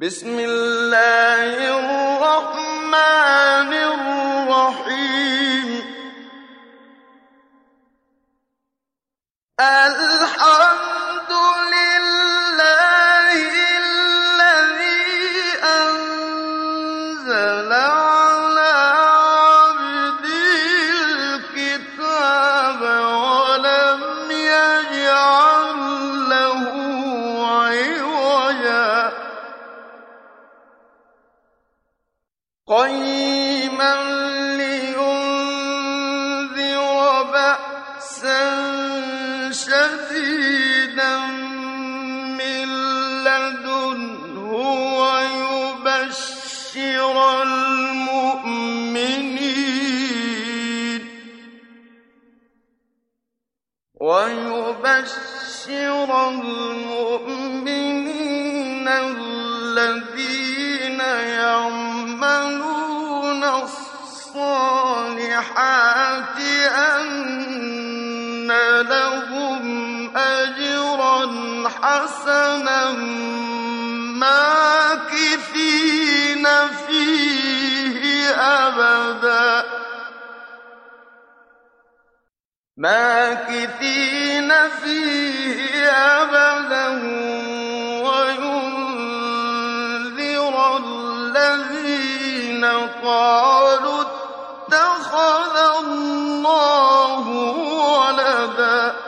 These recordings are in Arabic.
بسم الله الرحمن حسنا ماكثين فيه أبدا. ماكثين فيه أبدا وينذر الذين قالوا اتخذ الله ولدا.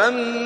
فَمَنْ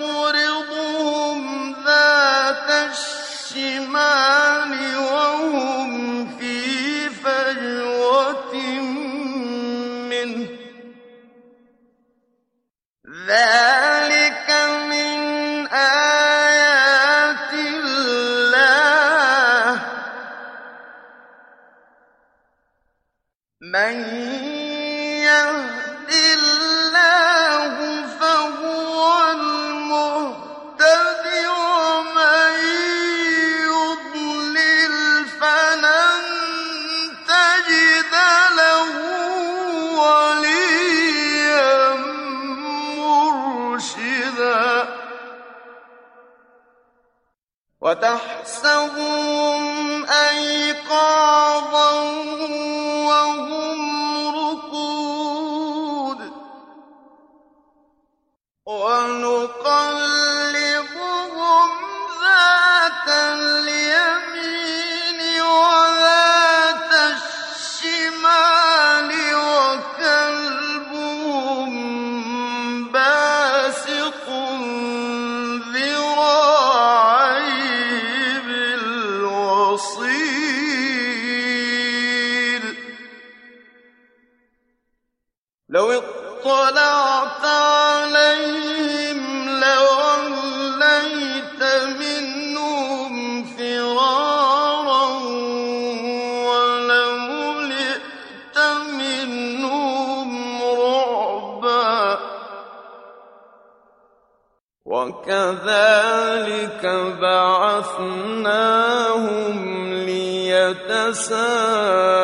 وَهُمْ لِيَتَسَاءَلُوا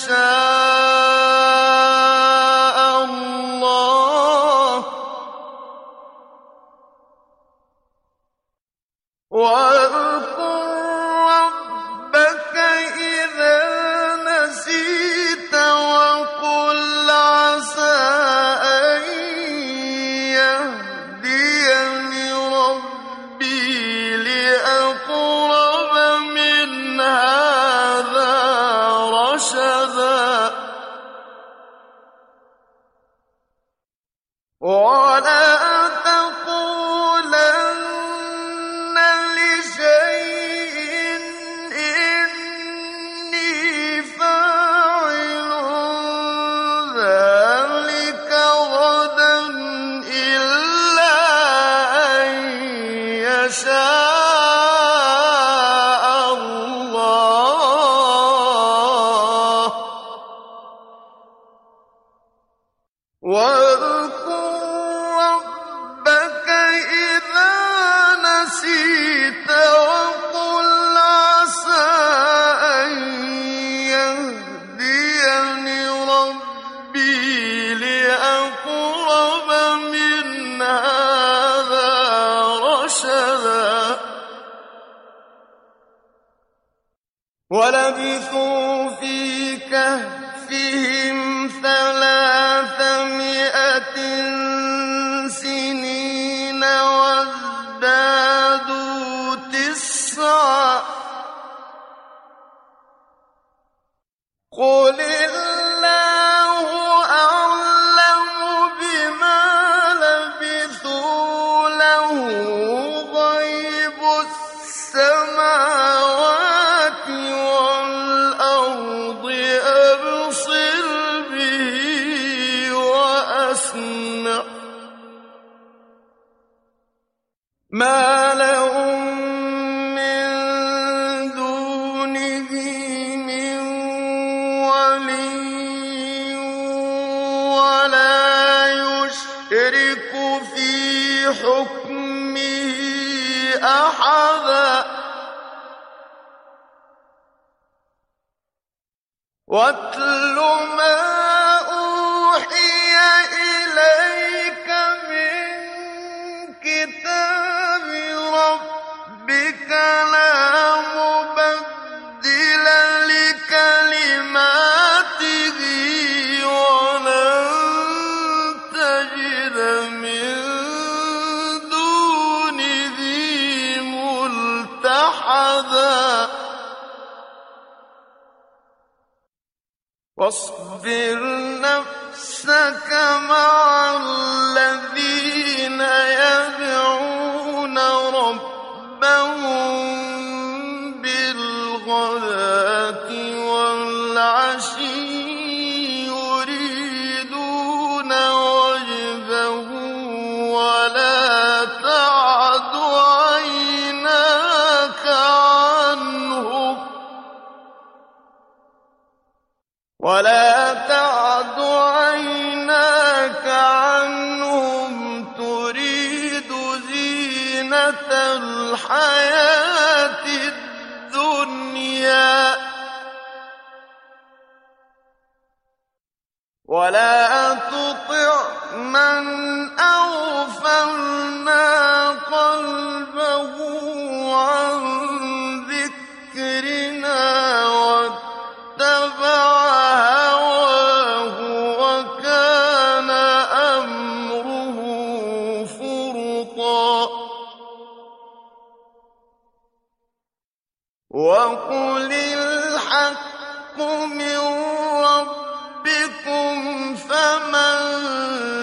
يَشَاءُ ما لهم من دونه من ولي ولا يشرك في أحدا واتل واصبر نفسك مع الحياة الدنيا. ولا تطع من الْحَقُّ مِن رَّبِّكُمْ فَمَن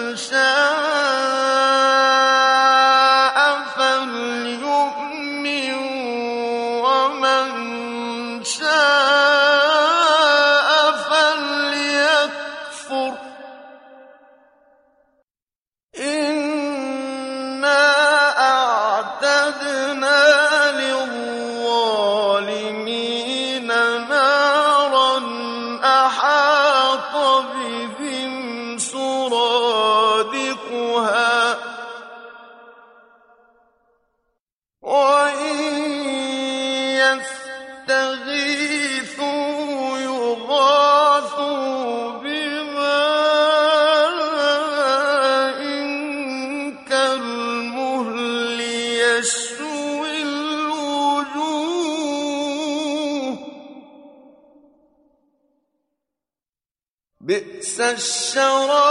الشراب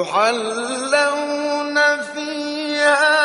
يحلون فيها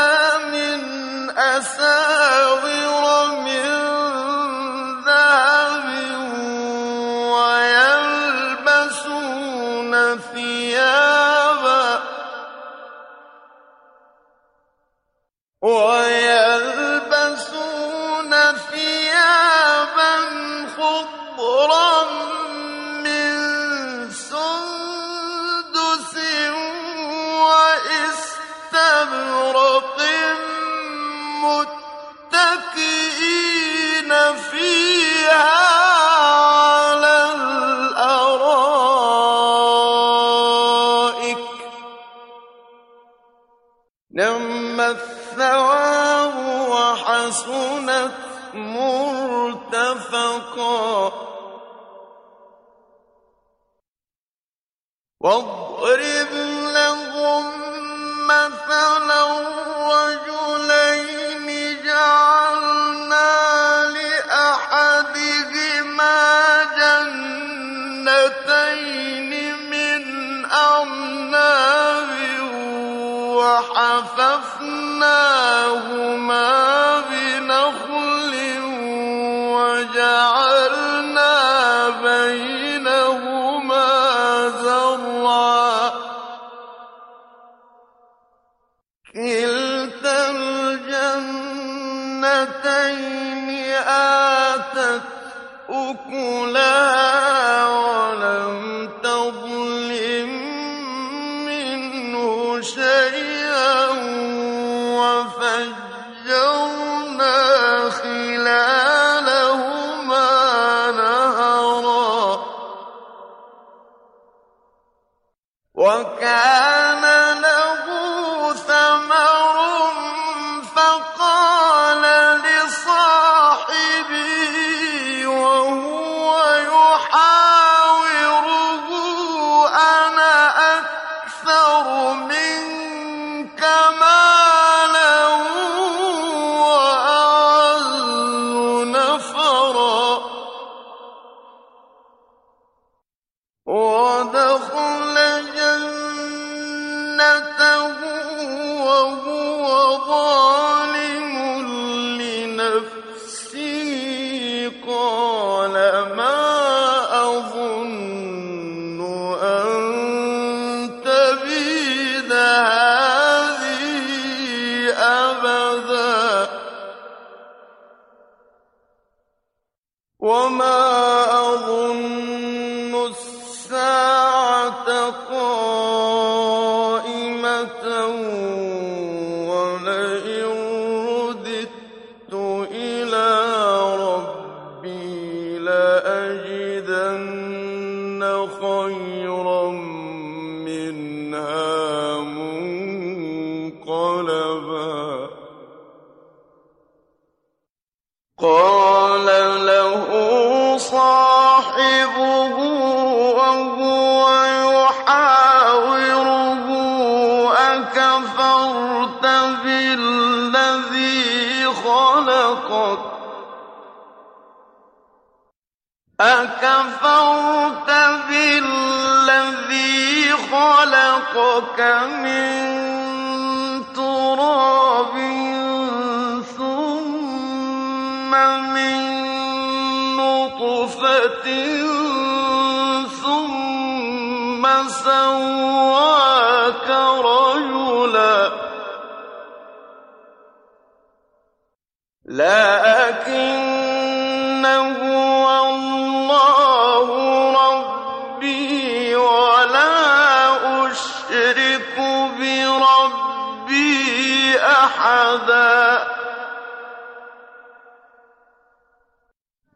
أحدا.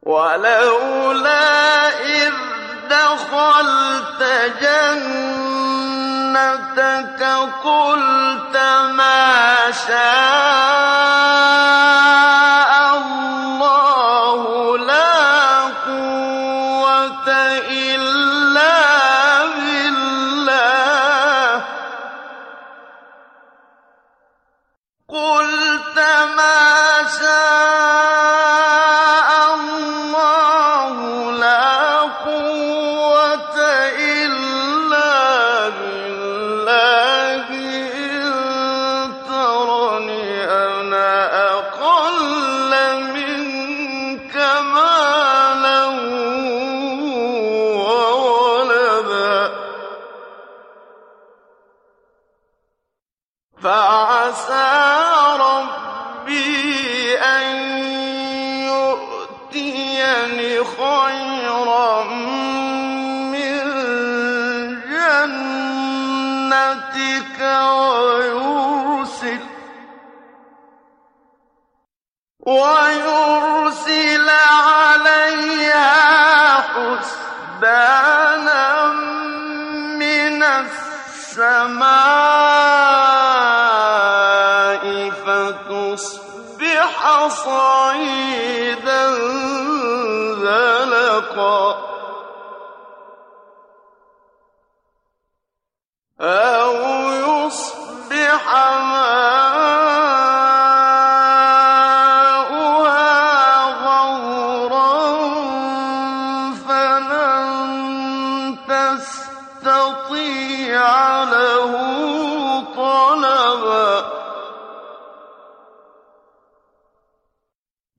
ولولا إذ دخلت جنتك قلت ما شاء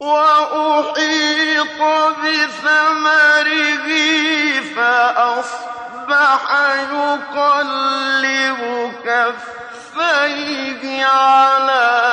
وأحيط بثمره فأصبح يقلب كفيه على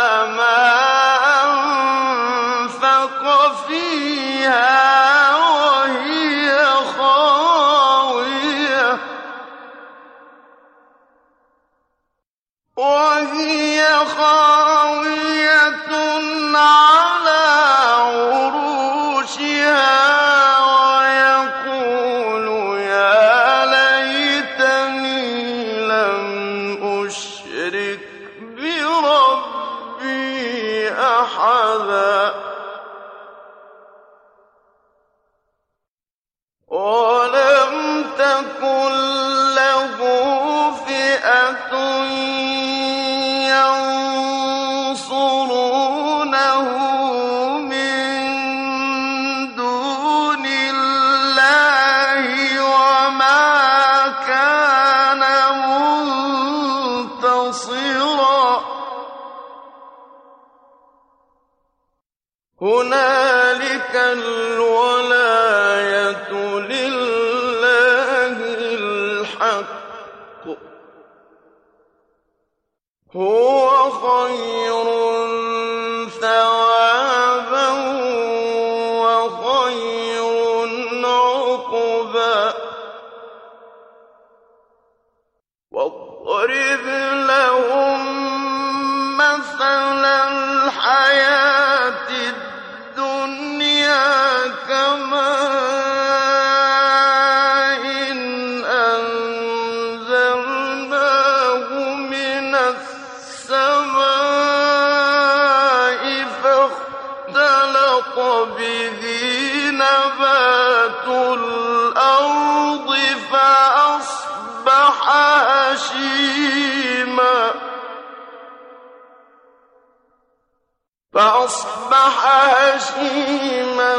فأصبح هشيما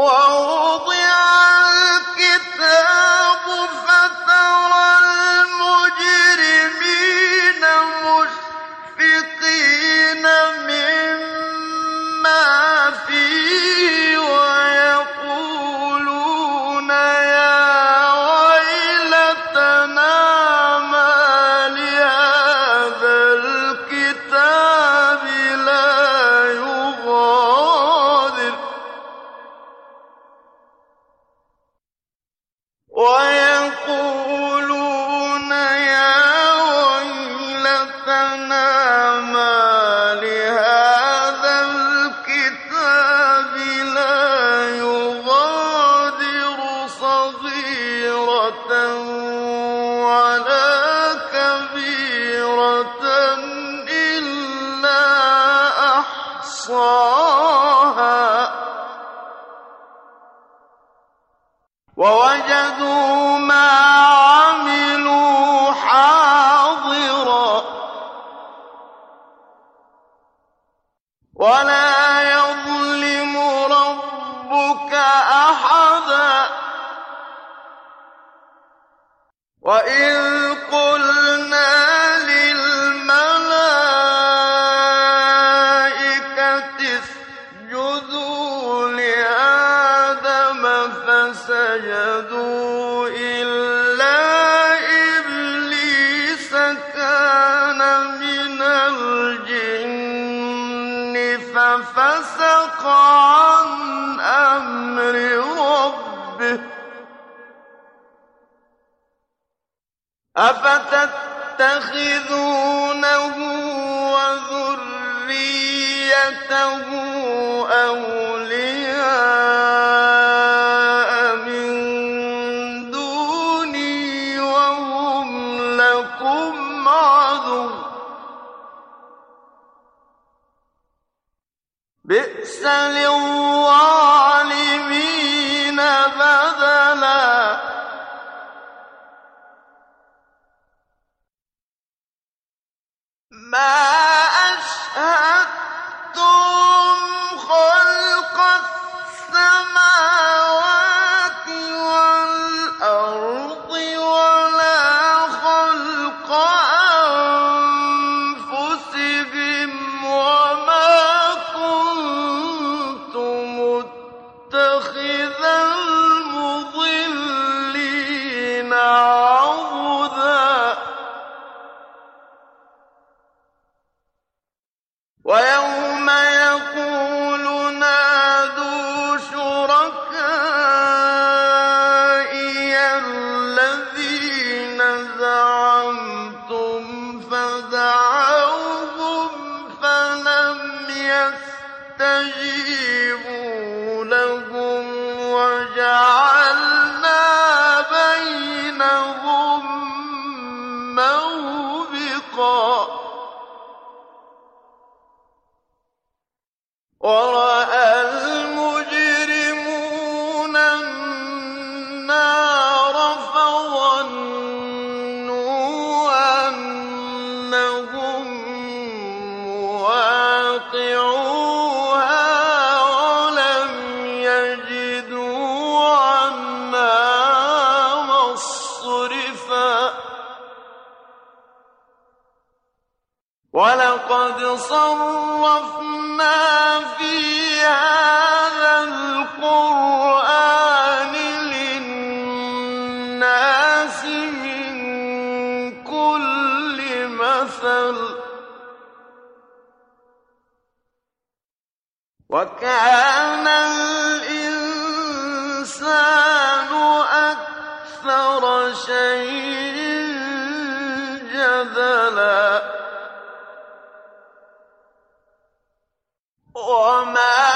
Whoa! وذريته أولياء من دوني وهم لكم بئس للظالمين أشهدتم خلق السماوات وَكَانَ الْإِنسَانُ أَكْثَرَ شَيْءٍ جَدَلًا وَمَا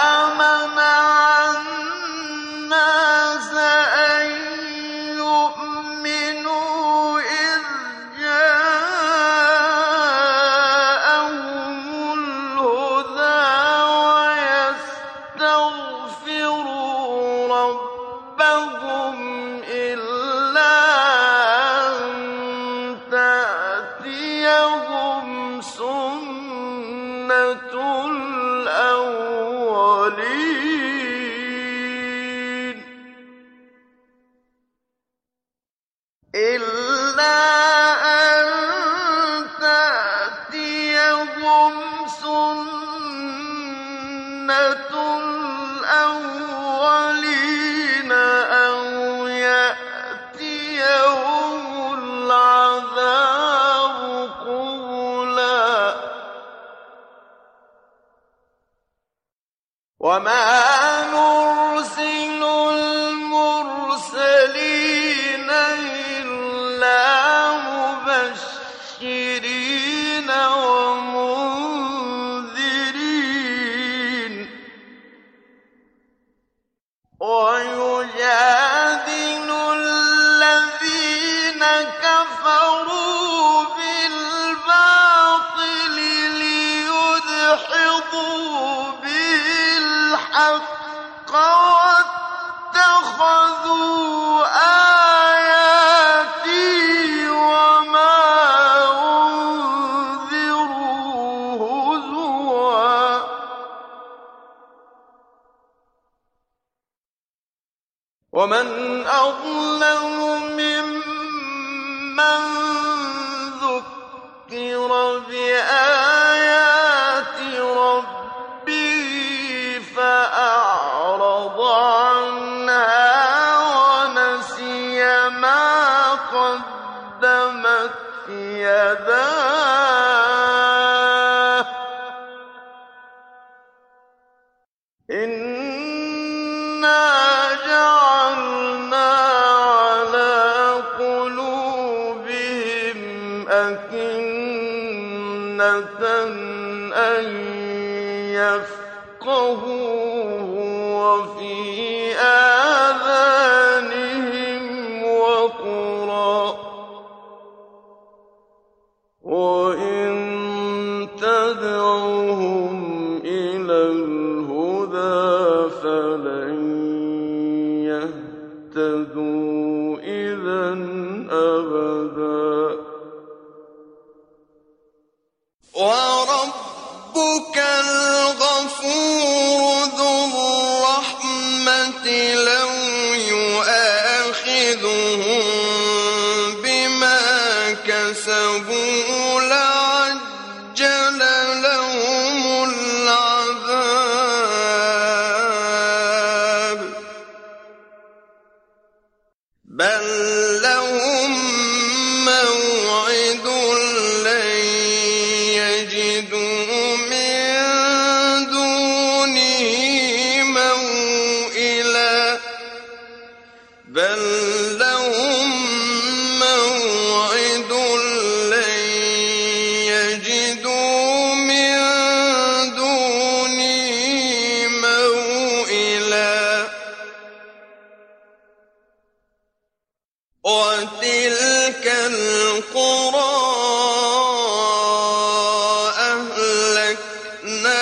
أَهْلَكْنَاهُمْ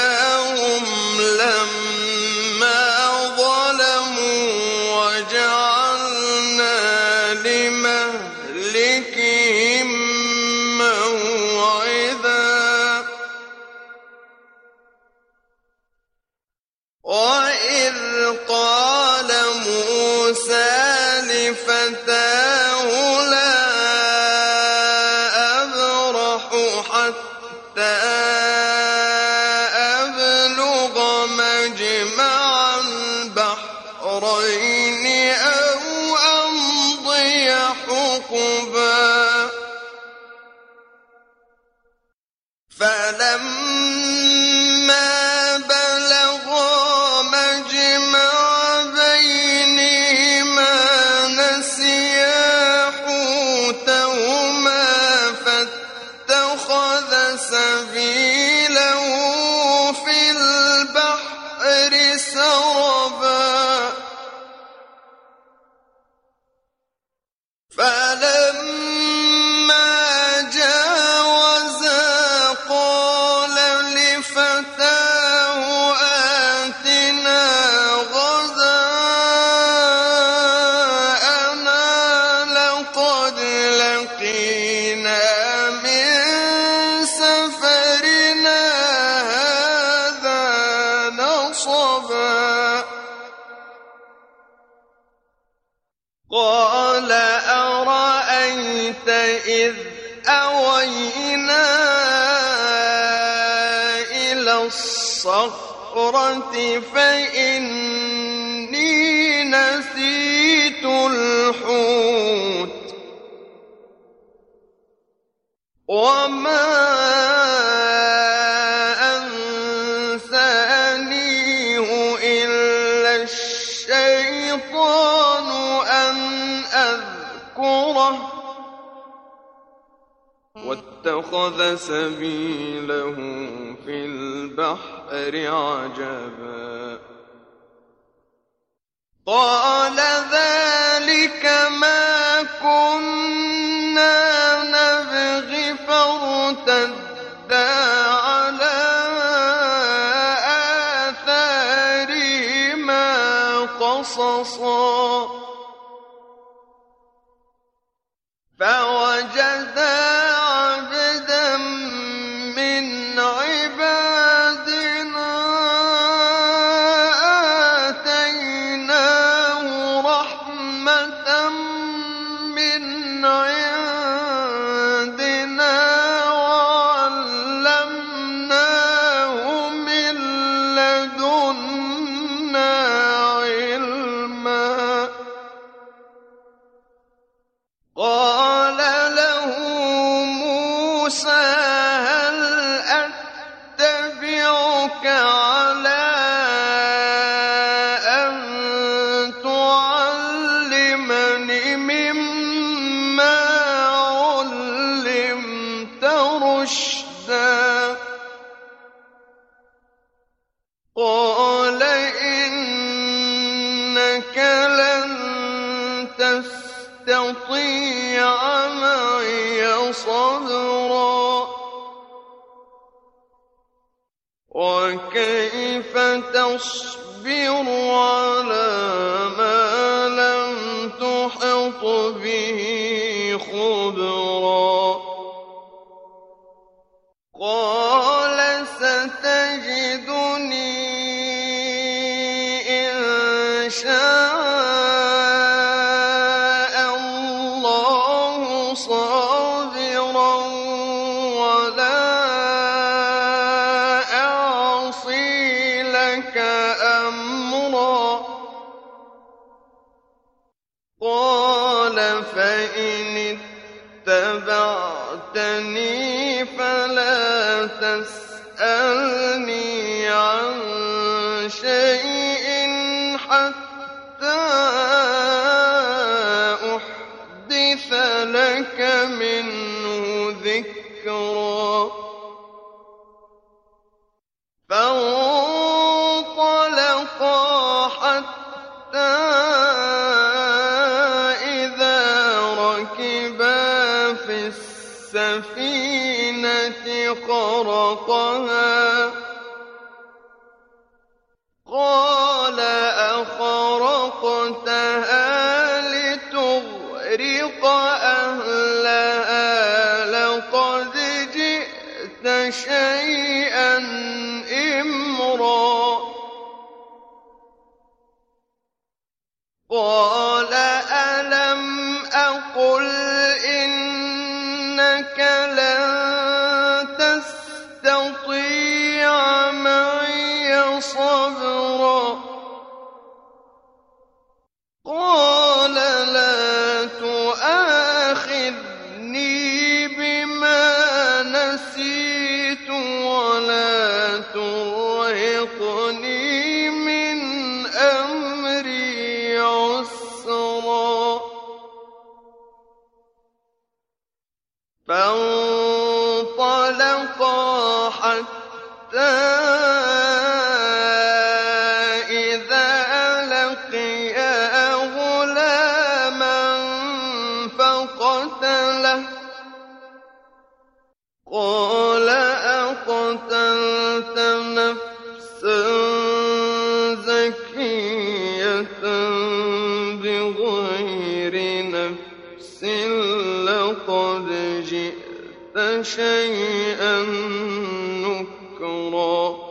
الصخرة فإني نسيت الحوت. وما أنسانيه إلا الشيطان أن أذكره. واتخذ سبيله في البحر عجبا. قال ذلك ما كنت Lance. خَرَقَهَا غير نفس لقد جئت شيئا نكرا.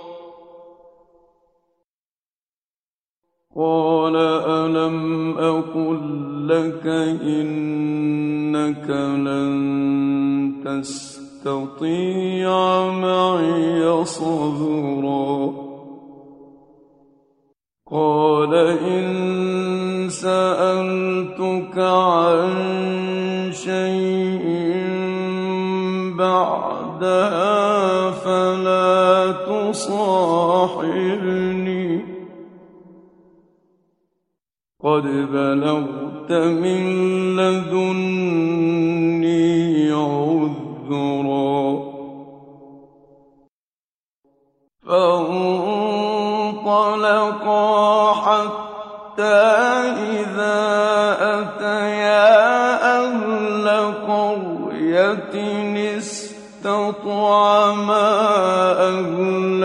قال ألم أقل لك إنك لن تستطيع معي صبرا بعدها فلا تصاحبني. قد بلغت من لدني عذرا. فانطلقا حتى إذا أتيا أهل قرية استطعما أهلها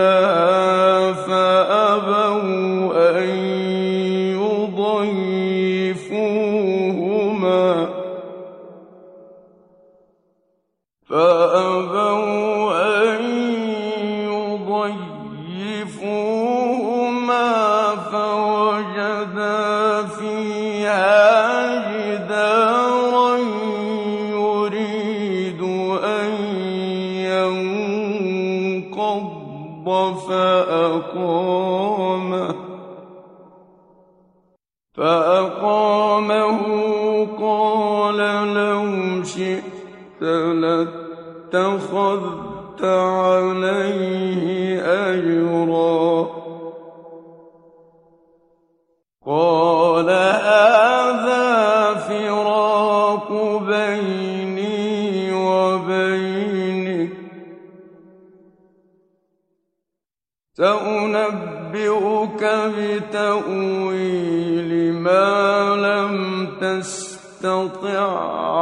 سأنبئك بتأويل ما لم تستطع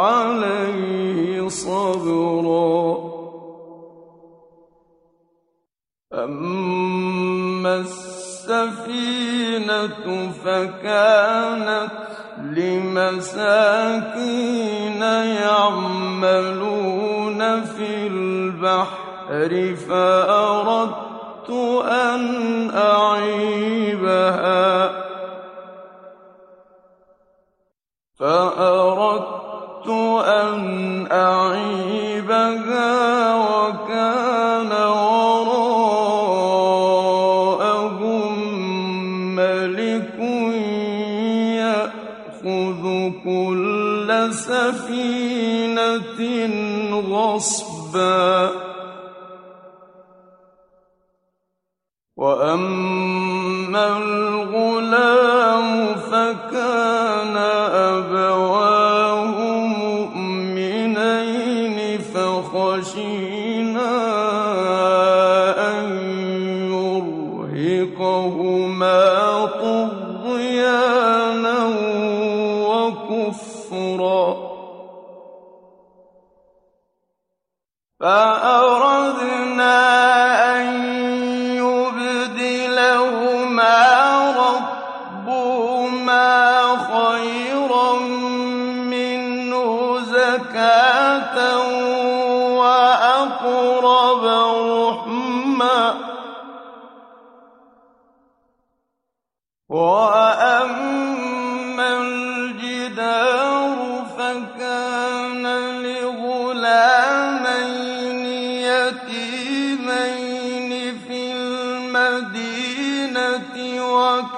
عليه صبرا. أما السفينة فكانت لمساكين يعملون في البحر فأردت فأردت أن أعيبها وكان وراءهم ملك يأخذ كل سفينة غصبا. وأما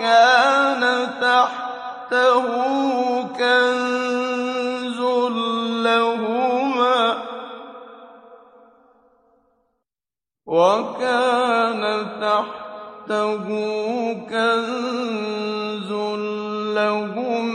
وكان تحته كنز لهما وكان تحته كنز لهما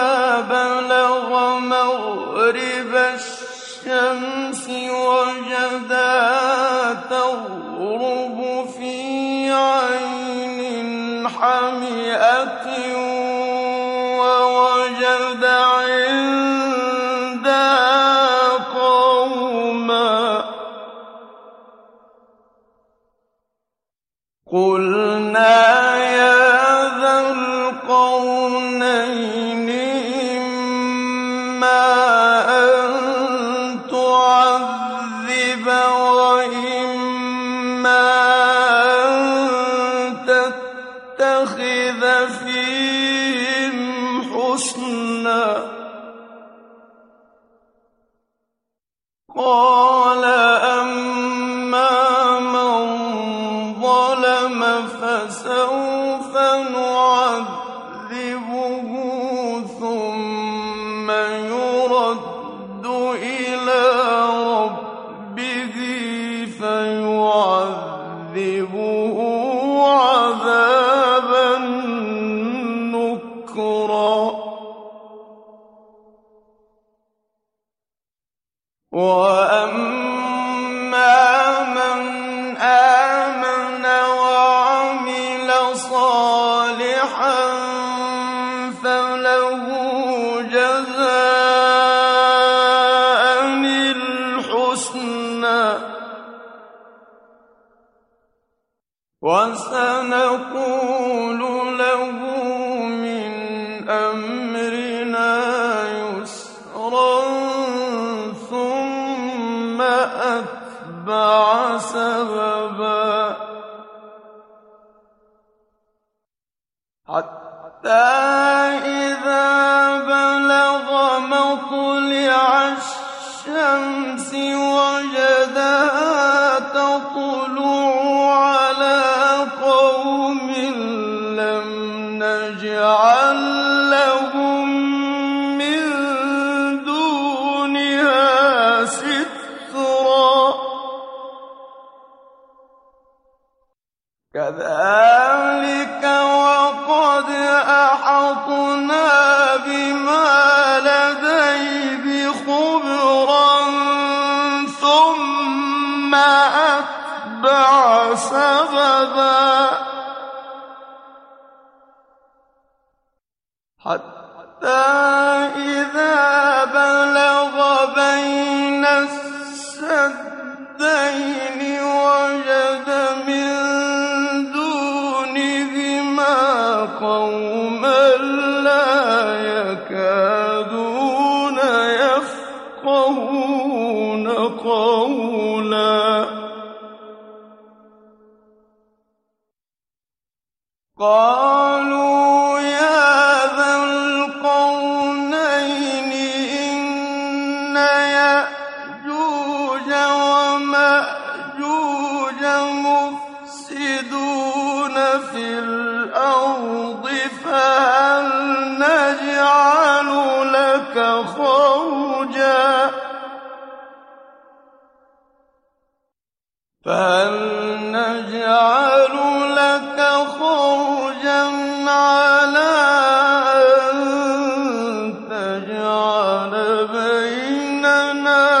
وجدها تغرب في عين حمئة لنا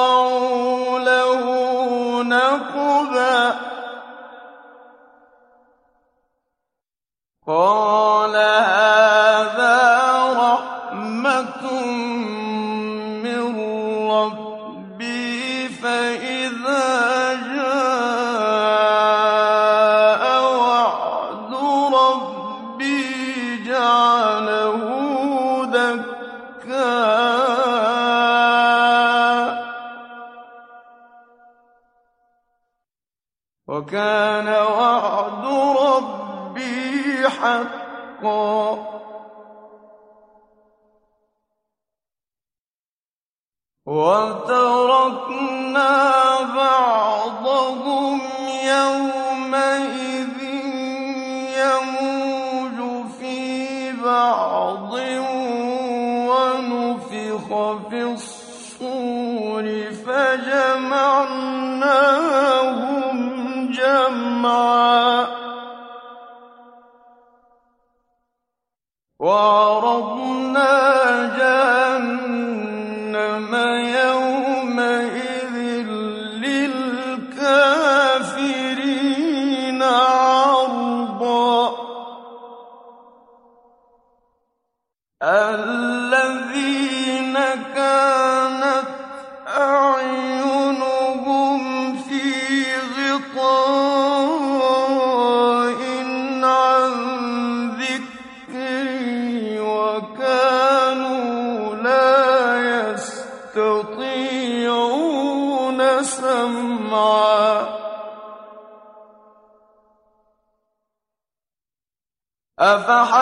وكان وعد ربي حقا. وتركنا بعضهم يوم جمعا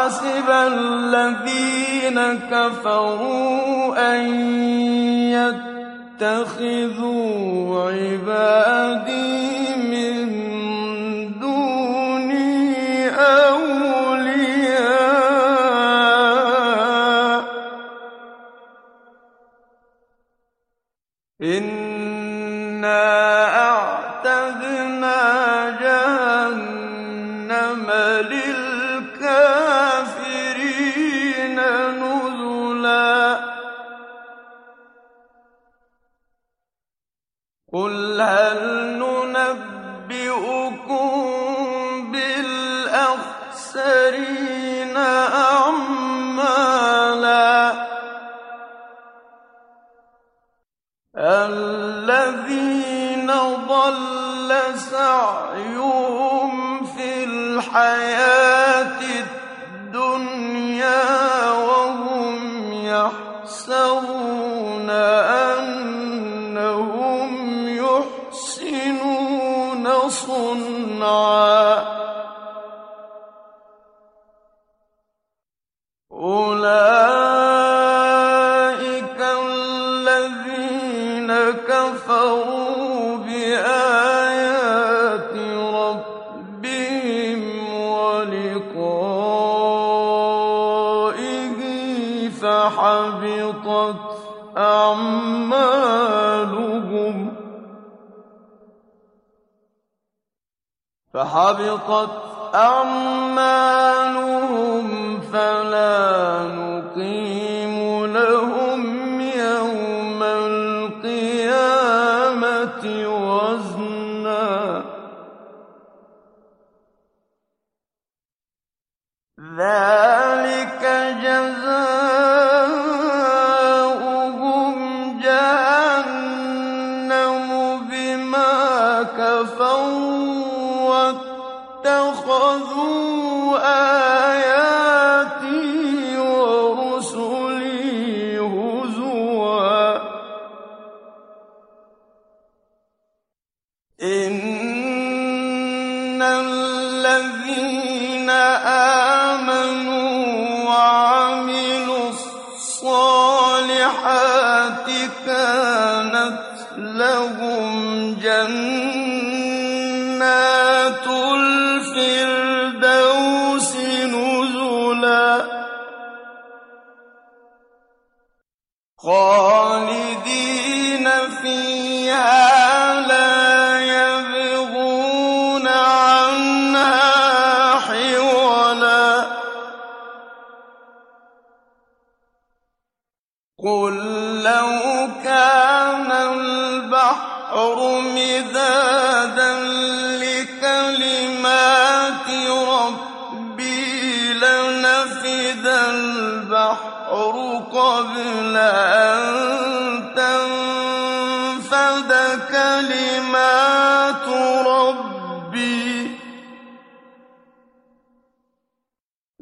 حسب الذين كفروا أن يتخذوا عبادي السَّرِيرِ. خَالِدِينَ فِيهَا.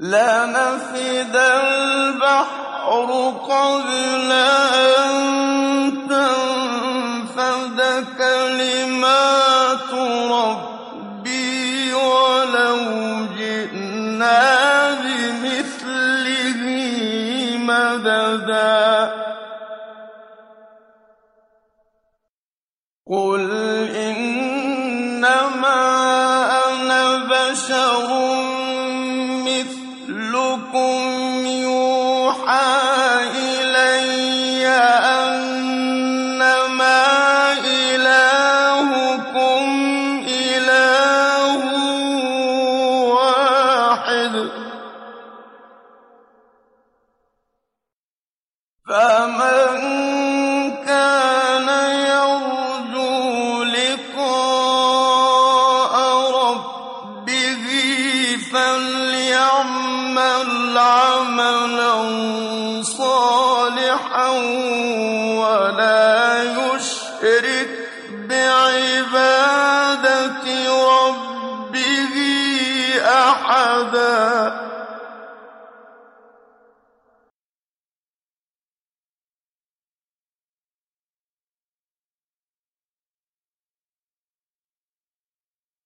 لَنَفِدَ الْبَحْرُ قَبْلَ أَن